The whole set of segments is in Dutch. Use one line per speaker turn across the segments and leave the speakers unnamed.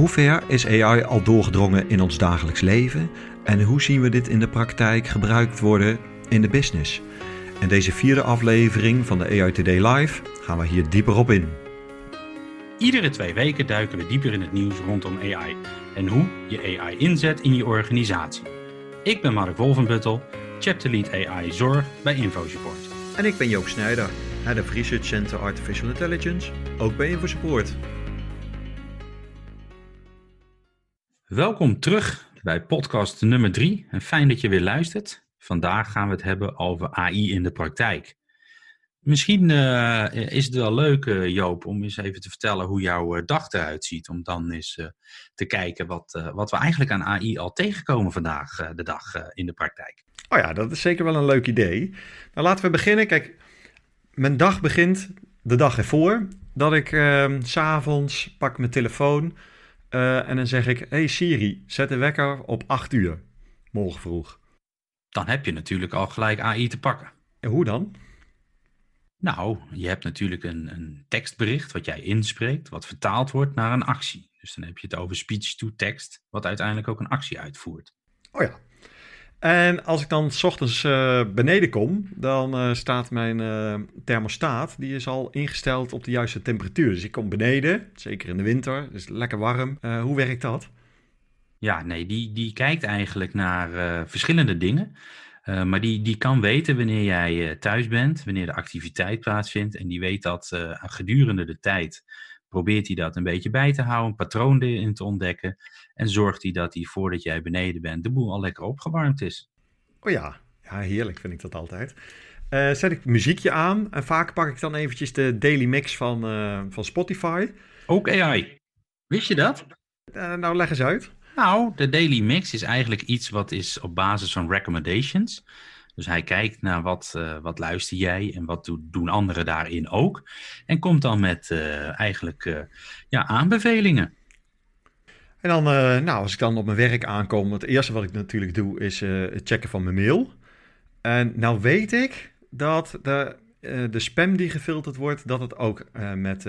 Hoe ver is AI al doorgedrongen in ons dagelijks leven en hoe zien we dit in de praktijk gebruikt worden in de business? In deze vierde aflevering van de AI Today Live gaan we hier dieper op in.
Iedere twee weken duiken we dieper in het nieuws rondom AI en hoe je AI inzet in je organisatie. Ik ben Mark Wolvenbuttel, Chapter Lead AI Zorg bij InfoSupport.
En ik ben Joop Snijder, Head of Research Center Artificial Intelligence, ook bij InfoSupport.
Welkom terug bij podcast nummer 3 en fijn dat je weer luistert. Vandaag gaan we het hebben over AI in de praktijk. Misschien uh, is het wel leuk, uh, Joop, om eens even te vertellen hoe jouw uh, dag eruit ziet. Om dan eens te kijken wat, wat we eigenlijk aan AI al tegenkomen vandaag de dag in de praktijk.
Oh ja, dat is zeker wel een leuk idee. Nou, laten we beginnen. Kijk, mijn dag begint de dag ervoor. Dat ik ehm, s'avonds pak mijn telefoon en dan zeg ik... Hey Siri, zet de wekker op 8 uur, morgen vroeg.
Dan heb je natuurlijk al gelijk AI te pakken.
En hoe dan?
Nou, je hebt natuurlijk een, een tekstbericht wat jij inspreekt, wat vertaald wordt naar een actie. Dus dan heb je het over speech to text, wat uiteindelijk ook een actie uitvoert.
Oh ja. En als ik dan s ochtends uh, beneden kom, dan uh, staat mijn uh, thermostaat, die is al ingesteld op de juiste temperatuur. Dus ik kom beneden, zeker in de winter, dus lekker warm. hoe werkt dat?
Ja, nee, die, die kijkt eigenlijk naar verschillende dingen. Maar die, die kan weten wanneer jij thuis bent, wanneer de activiteit plaatsvindt. En die weet dat gedurende de tijd probeert hij dat een beetje bij te houden, een patroon erin te ontdekken. En zorgt hij dat hij voordat jij beneden bent, de boel al lekker opgewarmd is.
Oh ja, ja heerlijk vind ik dat altijd. zet ik muziekje aan en vaak pak ik dan eventjes de daily mix van, van Spotify.
Ook AI. Wist je dat?
nou, leg eens uit.
Nou, de Daily Mix is eigenlijk iets wat is op basis van recommendations. Dus hij kijkt naar wat, uh, wat luister jij en wat doen anderen daarin ook. En komt dan met uh, eigenlijk uh, ja, aanbevelingen.
En dan, nou, als ik dan op mijn werk aankom, het eerste wat ik natuurlijk doe is het checken van mijn mail. En nou weet ik dat de, de spam die gefilterd wordt, dat het ook met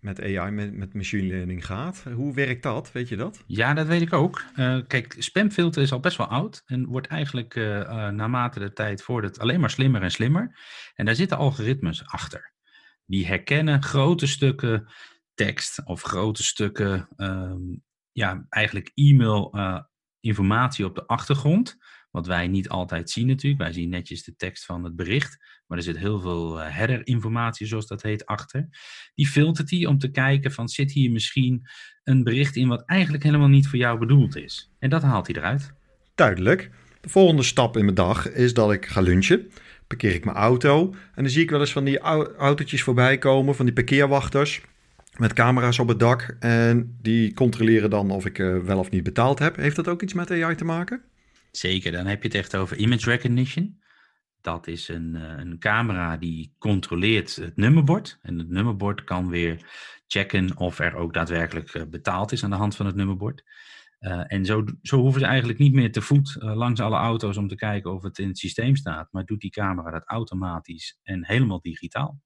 met AI, met, met machine learning gaat. Hoe werkt dat? Weet je dat?
Ja, dat weet ik ook. Uh, kijk, spamfilter is al best wel oud en wordt eigenlijk uh, naarmate de tijd voordat alleen maar slimmer en slimmer. En daar zitten algoritmes achter. Die herkennen grote stukken tekst of grote stukken, um, ja, eigenlijk e-mail informatie op de achtergrond. Wat wij niet altijd zien natuurlijk. Wij zien netjes de tekst van het bericht. Maar er zit heel veel uh, header-informatie, zoals dat heet, achter. Die filtert hij om te kijken van zit hier misschien een bericht in wat eigenlijk helemaal niet voor jou bedoeld is. En dat haalt hij eruit.
Duidelijk. De volgende stap in mijn dag is dat ik ga lunchen. Parkeer ik mijn auto. En dan zie ik wel eens van die autootjes voorbij komen, van die parkeerwachters. Met camera's op het dak. En die controleren dan of ik uh, wel of niet betaald heb. Heeft dat ook iets met AI te maken?
Zeker, dan heb je het echt over image recognition. Dat is een, eh, een camera die controleert het nummerbord. En het nummerbord kan weer checken of er ook daadwerkelijk eh, betaald is aan de hand van het nummerbord. Uh, en zo, zo hoeven ze eigenlijk niet meer te voet langs alle auto's om te kijken of het in het systeem staat. Maar doet die camera dat automatisch en helemaal digitaal.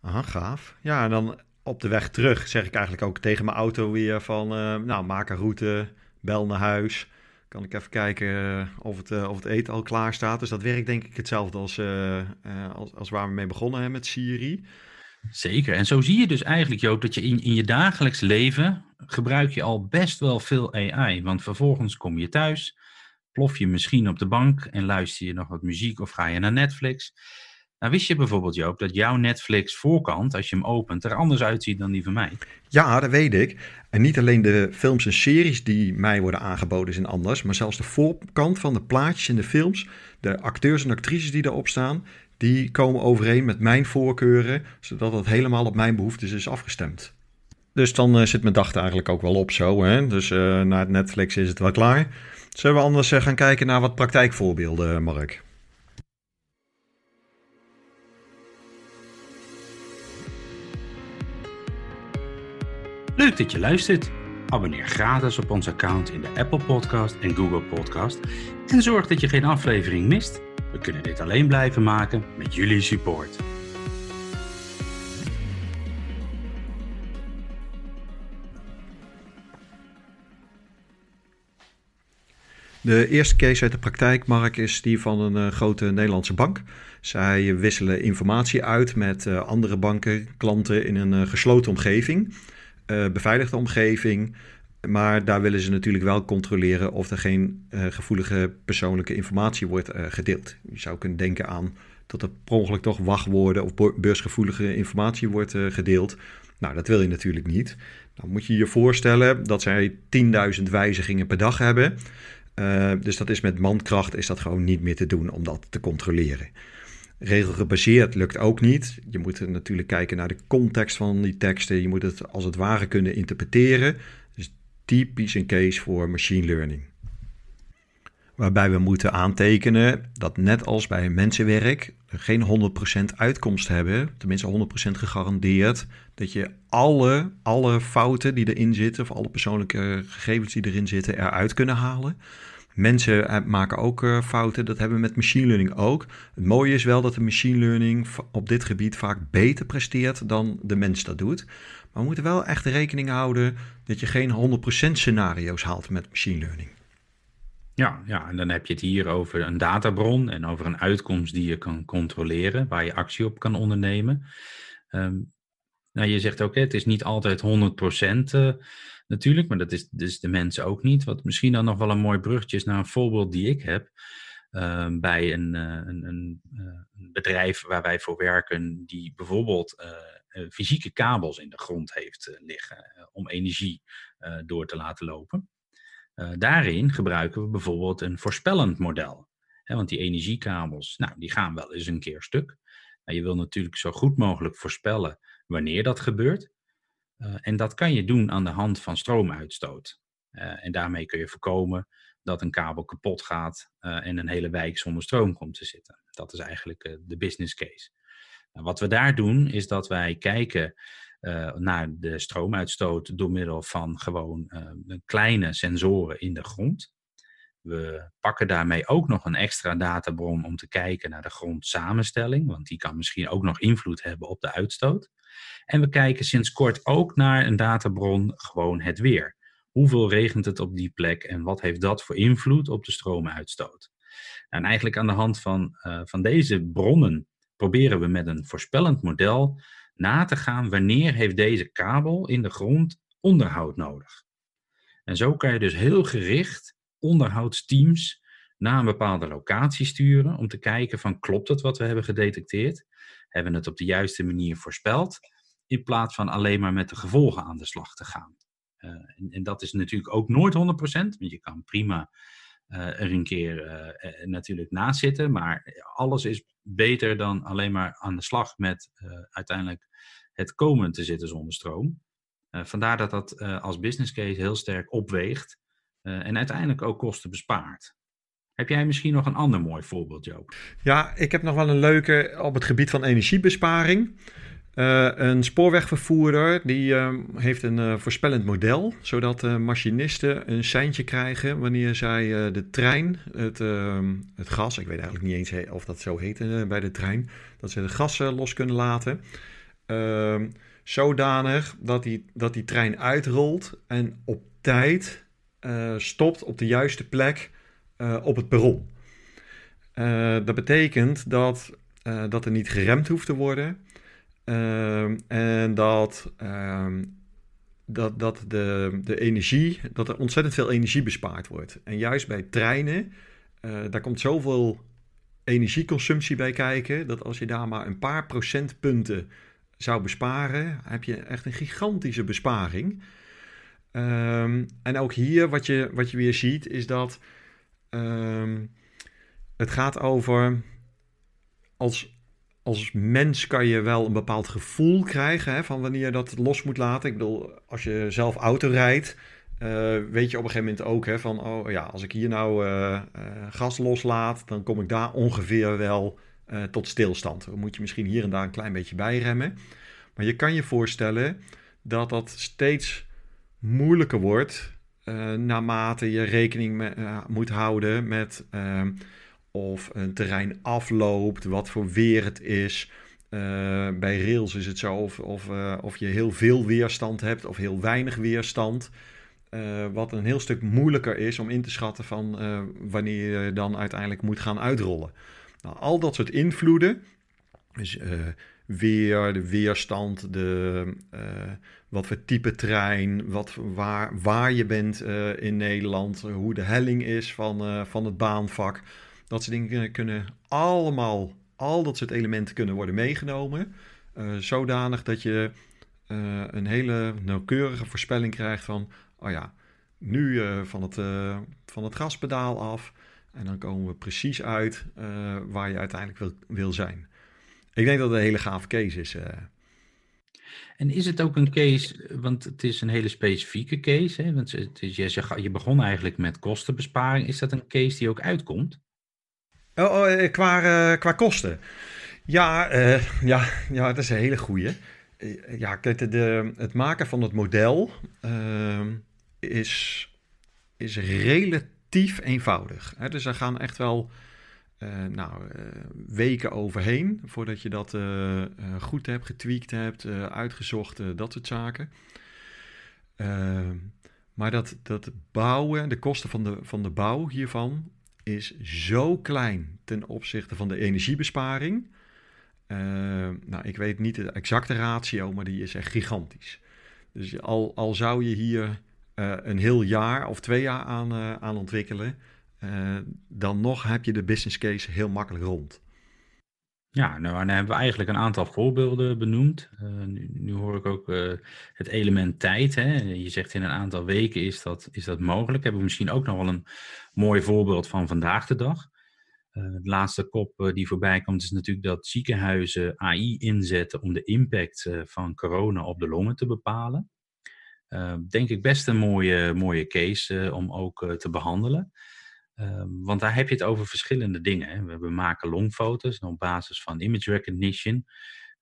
Aha, gaaf. Ja, en dan op de weg terug zeg ik eigenlijk ook tegen mijn auto weer van... Nou, maak een route, bel naar huis kan ik even kijken eh, of het, uh, of het eten al klaar staat. Dus dat werkt denk ik hetzelfde als, uh, als, als waar we mee begonnen hebben met Siri.
Zeker. En zo zie je dus eigenlijk, Joop, dat je in, in je dagelijks leven gebruik je al best wel veel AI. Want vervolgens kom je thuis, plof je misschien op de bank en luister je nog wat muziek of ga je naar Netflix. Nou, wist je bijvoorbeeld, Joop, dat jouw Netflix voorkant, als je hem opent, er anders uitziet dan die van mij?
Ja, dat weet ik. En niet alleen de films en series die mij worden aangeboden zijn anders, maar zelfs de voorkant van de plaatjes in de films, de acteurs en actrices die daarop staan, die komen overeen met mijn voorkeuren, zodat het helemaal op mijn behoeftes is afgestemd. dus dan zit mijn dag eigenlijk ook wel op zo. Hè? Dus na het Netflix is het wel klaar. Zullen we anders gaan kijken naar wat praktijkvoorbeelden, Mark?
Leuk dat je luistert. Abonneer gratis op ons account in de Apple Podcast en Google Podcast en zorg dat je geen aflevering mist. We kunnen dit alleen blijven maken met jullie support.
De eerste case uit de praktijk, Mark, is die van een uh, grote Nederlandse bank. Zij wisselen informatie uit met uh, andere banken, klanten in een uh, gesloten omgeving. Eh, beveiligde omgeving. Maar daar willen ze natuurlijk wel controleren of er geen uh, gevoelige persoonlijke informatie wordt uh, gedeeld. Je zou kunnen denken aan dat er per ongeluk toch wachtwoorden of beursgevoelige informatie wordt gedeeld. Nou, dat wil je natuurlijk niet. Dan moet je je voorstellen dat zij 10.000 wijzigingen per dag hebben. dus dat is met mankracht is dat gewoon niet meer te doen om dat te controleren. Regelgebaseerd lukt ook niet. Je moet natuurlijk kijken naar de context van die teksten. Je moet het als het ware kunnen interpreteren. Dus typisch een case voor machine learning. Waarbij we moeten aantekenen dat net als bij mensenwerk geen 100% uitkomst hebben, tenminste 100% gegarandeerd, dat je alle, alle fouten die erin zitten, of alle persoonlijke gegevens die erin zitten, eruit kunnen halen. Mensen eh, maken ook eh, fouten. Dat hebben we met machine learning ook. Het mooie is wel dat de machine learning op dit gebied vaak beter presteert dan de mens dat doet. Maar we moeten wel echt rekening houden dat je geen 100% scenario's haalt met machine learning.
Ja, ja, en dan heb je het hier over een databron en over een uitkomst die je kan controleren, waar je actie op kan ondernemen. Um, nou, je zegt ook, het is niet altijd 100% uh, natuurlijk, maar dat is dus de mensen ook niet. Wat misschien dan nog wel een mooi bruggetje is naar een voorbeeld die ik heb. Uh, bij een, uh, een, uh, een, bedrijf waar wij voor werken, die bijvoorbeeld fysieke kabels in de grond heeft liggen om energie door te laten lopen. daarin gebruiken we bijvoorbeeld een voorspellend model. Hè, want die energiekabels, nou, die gaan wel eens een keer stuk. Nou, je wil natuurlijk zo goed mogelijk voorspellen wanneer dat gebeurt. Uh, en dat kan je doen aan de hand van stroomuitstoot. Uh, en daarmee kun je voorkomen dat een kabel kapot gaat uh, en een hele wijk zonder stroom komt te zitten. Dat is eigenlijk de business case. Nou, wat we daar doen is dat wij kijken naar de stroomuitstoot door middel van gewoon kleine sensoren in de grond. We pakken daarmee ook nog een extra databron om te kijken naar de grondsamenstelling, want die kan misschien ook nog invloed hebben op de uitstoot. En we kijken sinds kort ook naar een databron, gewoon het weer. Hoeveel regent het op die plek en wat heeft dat voor invloed op de stroomuitstoot? En eigenlijk aan de hand van, uh, van deze bronnen proberen we met een voorspellend model na te gaan wanneer heeft deze kabel in de grond onderhoud nodig. En zo kan je dus heel gericht onderhoudsteams naar een bepaalde locatie sturen om te kijken van klopt het wat we hebben gedetecteerd? Hebben we het op de juiste manier voorspeld? In plaats van alleen maar met de gevolgen aan de slag te gaan. Uh, en, en, dat is natuurlijk ook nooit 100%, want je kan prima uh, er een keer uh, natuurlijk naast zitten. Maar alles is beter dan alleen maar aan de slag met uiteindelijk het komen te zitten zonder stroom. vandaar dat dat als business case heel sterk opweegt en uiteindelijk ook kosten bespaart. Heb jij misschien nog een ander mooi voorbeeld, Joop?
Ja, ik heb nog wel een leuke op het gebied van energiebesparing. Uh, een spoorwegvervoerder die uh, heeft een uh, voorspellend model, zodat machinisten een seintje krijgen wanneer zij de trein, het, ehm, het gas, ik weet eigenlijk niet eens of dat zo heet bij de trein, dat ze het gas los kunnen laten. Ehm, zodanig dat die, dat die trein uitrolt en op tijd stopt op de juiste plek op het perron. dat betekent dat, dat er niet geremd hoeft te worden. En dat, ehm, dat, dat de, de energie, dat er ontzettend veel energie bespaard wordt. En juist bij treinen, daar komt zoveel energieconsumptie bij kijken, dat als je daar maar een paar procentpunten zou besparen, heb je echt een gigantische besparing. Um, en ook hier, wat je, wat je weer ziet, is dat het gaat over als als mens kan je wel een bepaald gevoel krijgen hè, van wanneer je dat los moet laten. Ik bedoel, als je zelf auto rijdt, uh, weet je op een gegeven moment ook hè, van, oh ja, als ik hier nou uh, gas loslaat, dan kom ik daar ongeveer wel tot stilstand. Dan moet je misschien hier en daar een klein beetje bijremmen. Maar je kan je voorstellen dat dat steeds moeilijker wordt naarmate je rekening me, moet houden met ehm, of een terrein afloopt, wat voor weer het is. bij rails is het zo of, of, of je heel veel weerstand hebt of heel weinig weerstand. Uh, wat een heel stuk moeilijker is om in te schatten van uh, wanneer je dan uiteindelijk moet gaan uitrollen. Nou, al dat soort invloeden, dus uh, weer, de weerstand, de, wat voor type trein, wat, waar, waar je bent in Nederland, hoe de helling is van, van het baanvak. Dat soort dingen kunnen allemaal, al dat soort elementen kunnen worden meegenomen. zodanig dat je een hele nauwkeurige voorspelling krijgt van oh ja, nu van, het, van het gaspedaal af. En dan komen we precies uit waar je uiteindelijk wil, wil zijn. Ik denk dat het een hele gave case is.
En is het ook een case, want het is een hele specifieke case, hè? want het is, je, je begon eigenlijk met kostenbesparing. Is dat een case die ook uitkomt?
Oh, oh qua, qua kosten? Ja, ja, ja, dat is een hele goede. Ja, de, het maken van het model ehm, is, is relatief eenvoudig. Hè? Dus er gaan echt wel uh, nou, uh, weken overheen voordat je dat uh, goed hebt, getweakt hebt, uitgezocht, dat soort zaken. Maar dat, dat bouwen, de kosten van de, van de bouw hiervan, is zo klein ten opzichte van de energiebesparing. Nou, ik weet niet de exacte ratio, maar die is echt gigantisch. Dus al, al zou je hier een heel jaar of twee jaar aan, aan ontwikkelen, uh, dan nog heb je de business case heel makkelijk rond.
Ja, nou, dan hebben we eigenlijk een aantal voorbeelden benoemd. Nu, nu, hoor ik ook het element tijd. Hè? Je zegt in een aantal weken is dat, is dat mogelijk. Hebben we misschien ook nog wel een mooi voorbeeld van vandaag de dag. de laatste kop die voorbij komt is natuurlijk dat ziekenhuizen AI inzetten om de impact van corona op de longen te bepalen. Denk ik best een mooie, mooie case eh, om ook eh, te behandelen. Ehm, want daar heb je het over verschillende dingen. We maken longfoto's en op basis van image recognition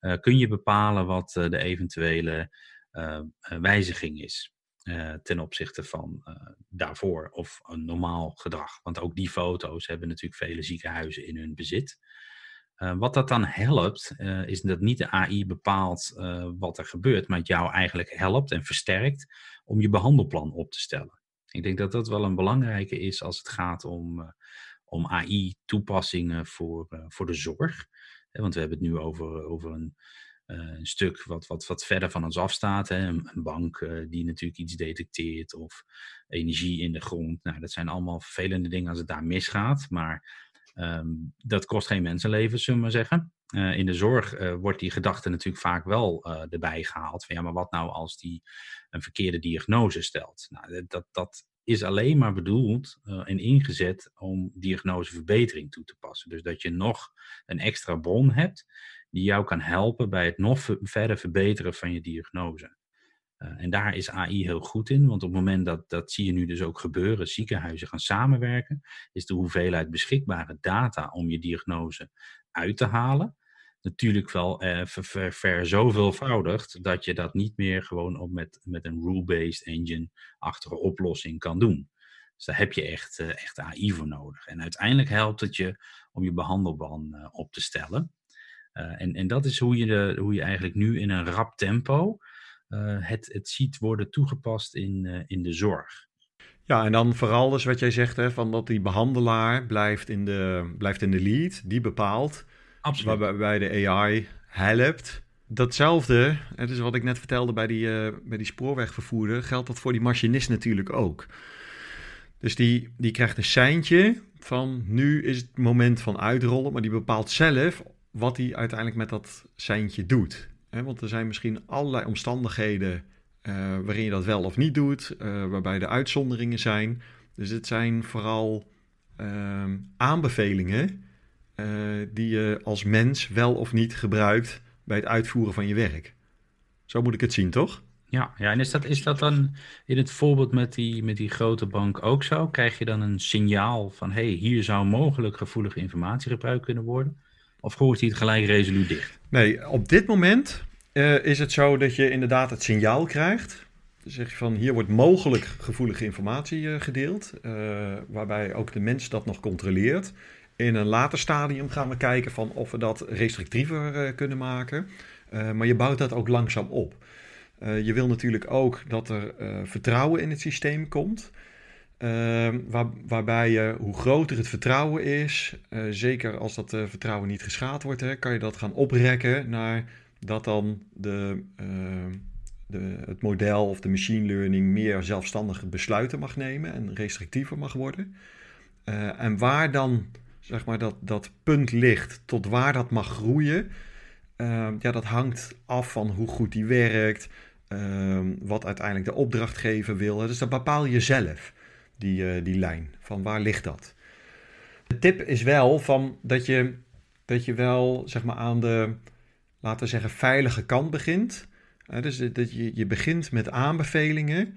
uh, kun je bepalen wat de eventuele wijziging is. ten opzichte van daarvoor of een normaal gedrag. Want ook die foto's hebben natuurlijk vele ziekenhuizen in hun bezit. Wat dat dan helpt, is dat niet de AI bepaalt wat er gebeurt, maar het jou eigenlijk helpt en versterkt om je behandelplan op te stellen. Ik denk dat dat wel een belangrijke is als het gaat om, om AI-toepassingen voor, voor de zorg. want we hebben het nu over, over een, een stuk wat, wat, wat verder van ons afstaat. Hè? Een, een bank die natuurlijk iets detecteert of energie in de grond. Nou, dat zijn allemaal vervelende dingen als het daar misgaat. Maar Um, dat kost geen mensenleven, zullen we maar zeggen. Uh, in de zorg uh, wordt die gedachte natuurlijk vaak wel uh, erbij gehaald. Van ja, maar wat nou als die een verkeerde diagnose stelt? Nou, dat, dat is alleen maar bedoeld en ingezet om diagnoseverbetering toe te passen. Dus dat je nog een extra bron hebt die jou kan helpen bij het nog verder verbeteren van je diagnose. Uh, en daar is AI heel goed in, want op het moment dat, dat zie je nu dus ook gebeuren, ziekenhuizen gaan samenwerken, is de hoeveelheid beschikbare data om je diagnose uit te halen natuurlijk wel eh, ver, ver, zoveelvoudigd dat je dat niet meer gewoon op met, met een rule-based engine-achtige oplossing kan doen. Dus daar heb je echt, uh, echt AI voor nodig. En uiteindelijk helpt het je om je behandelban uh, op te stellen. En, en dat is hoe je, de, hoe je eigenlijk nu in een rap tempo het, het ziet worden toegepast in, uh, in de zorg.
Ja, en dan vooral dus wat jij zegt, hè, van dat die behandelaar blijft in de, blijft in de lead, die bepaalt.
Absoluut.
Waarbij de AI helpt. Datzelfde, het is wat ik net vertelde bij die, uh, bij die spoorwegvervoerder, geldt dat voor die machinist natuurlijk ook. Dus die, die krijgt een seintje van nu is het moment van uitrollen, maar die bepaalt zelf wat hij uiteindelijk met dat seintje doet. Hè, want er zijn misschien allerlei omstandigheden uh, waarin je dat wel of niet doet, uh, waarbij er uitzonderingen zijn. Dus het zijn vooral uh, aanbevelingen die je als mens wel of niet gebruikt bij het uitvoeren van je werk. Zo moet ik het zien, toch?
Ja, ja en is dat, is dat dan in het voorbeeld met die, met die grote bank ook zo? Krijg je dan een signaal van, hé, hey, hier zou mogelijk gevoelige informatie gebruikt kunnen worden? Of gooit hij het gelijk resoluut dicht?
Nee, op dit moment uh, is het zo dat je inderdaad het signaal krijgt. Dan zeg je van, hier wordt mogelijk gevoelige informatie uh, gedeeld, uh, waarbij ook de mens dat nog controleert. In een later stadium gaan we kijken van of we dat restrictiever kunnen maken. maar je bouwt dat ook langzaam op. Je wil natuurlijk ook dat er vertrouwen in het systeem komt. Waar, waarbij je, hoe groter het vertrouwen is, zeker als dat vertrouwen niet geschaad wordt, hè, kan je dat gaan oprekken naar dat dan de, de, het model of de machine learning meer zelfstandige besluiten mag nemen en restrictiever mag worden. en waar dan zeg maar, dat, dat punt ligt tot waar dat mag groeien, ja, dat hangt af van hoe goed die werkt, Ehm, wat uiteindelijk de opdrachtgever wil. Dus dat bepaal je zelf, die, uh, die lijn. Van waar ligt dat? De tip is wel van dat, je, dat je wel zeg maar, aan de, laten we zeggen, veilige kant begint. Uh, dus dat je, je begint met aanbevelingen.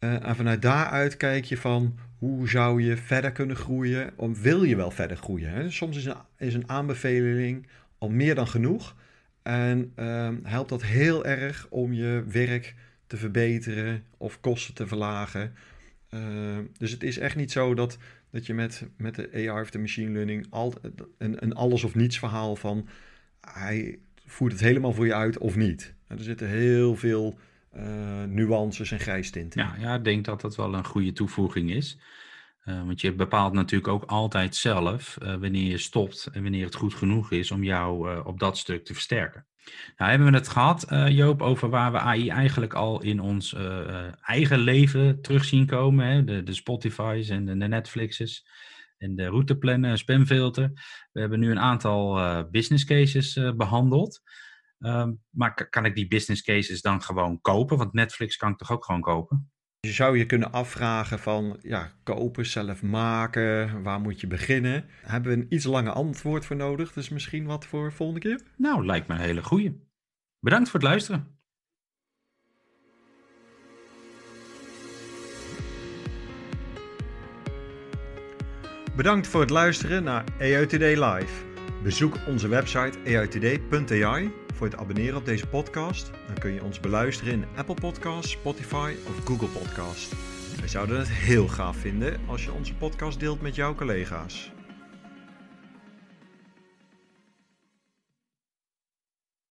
Uh, en vanuit daaruit kijk je van hoe zou je verder kunnen groeien? Of wil je wel verder groeien? Hè? Soms is een, is een aanbeveling al meer dan genoeg. En ehm, helpt dat heel erg om je werk te verbeteren of kosten te verlagen. Ehm, dus het is echt niet zo dat, dat je met, met de AI of de machine learning al, een, een alles of niets verhaal van hij voert het helemaal voor je uit of niet. er zitten heel veel uh, nuances en grijstinten.
Ja, ja, ik denk dat dat wel een goede toevoeging is. Uh, want je bepaalt natuurlijk ook altijd zelf wanneer je stopt en wanneer het goed genoeg is om jou op dat stuk te versterken. Nou hebben we het gehad, Joop, over waar we AI eigenlijk al in ons eigen leven terug zien komen. Hè? De, de Spotify's en de, de Netflix's en de routeplannen, spamfilter. We hebben nu een aantal business cases behandeld. Ehm, maar kan ik die business cases dan gewoon kopen? Want Netflix kan ik toch ook gewoon kopen?
Je zou je kunnen afvragen van, ja, kopen, zelf maken, waar moet je beginnen? Hebben we een iets langer antwoord voor nodig, dus misschien wat voor volgende keer?
Nou, lijkt me een hele goeie. Bedankt voor het luisteren.
Bedankt voor het luisteren naar Today Live. Bezoek onze website aitoday.ai voor het abonneren op deze podcast. Dan kun je ons beluisteren in Apple Podcasts, Spotify of Google Podcasts. Wij zouden het heel gaaf vinden als je onze podcast deelt met jouw collega's.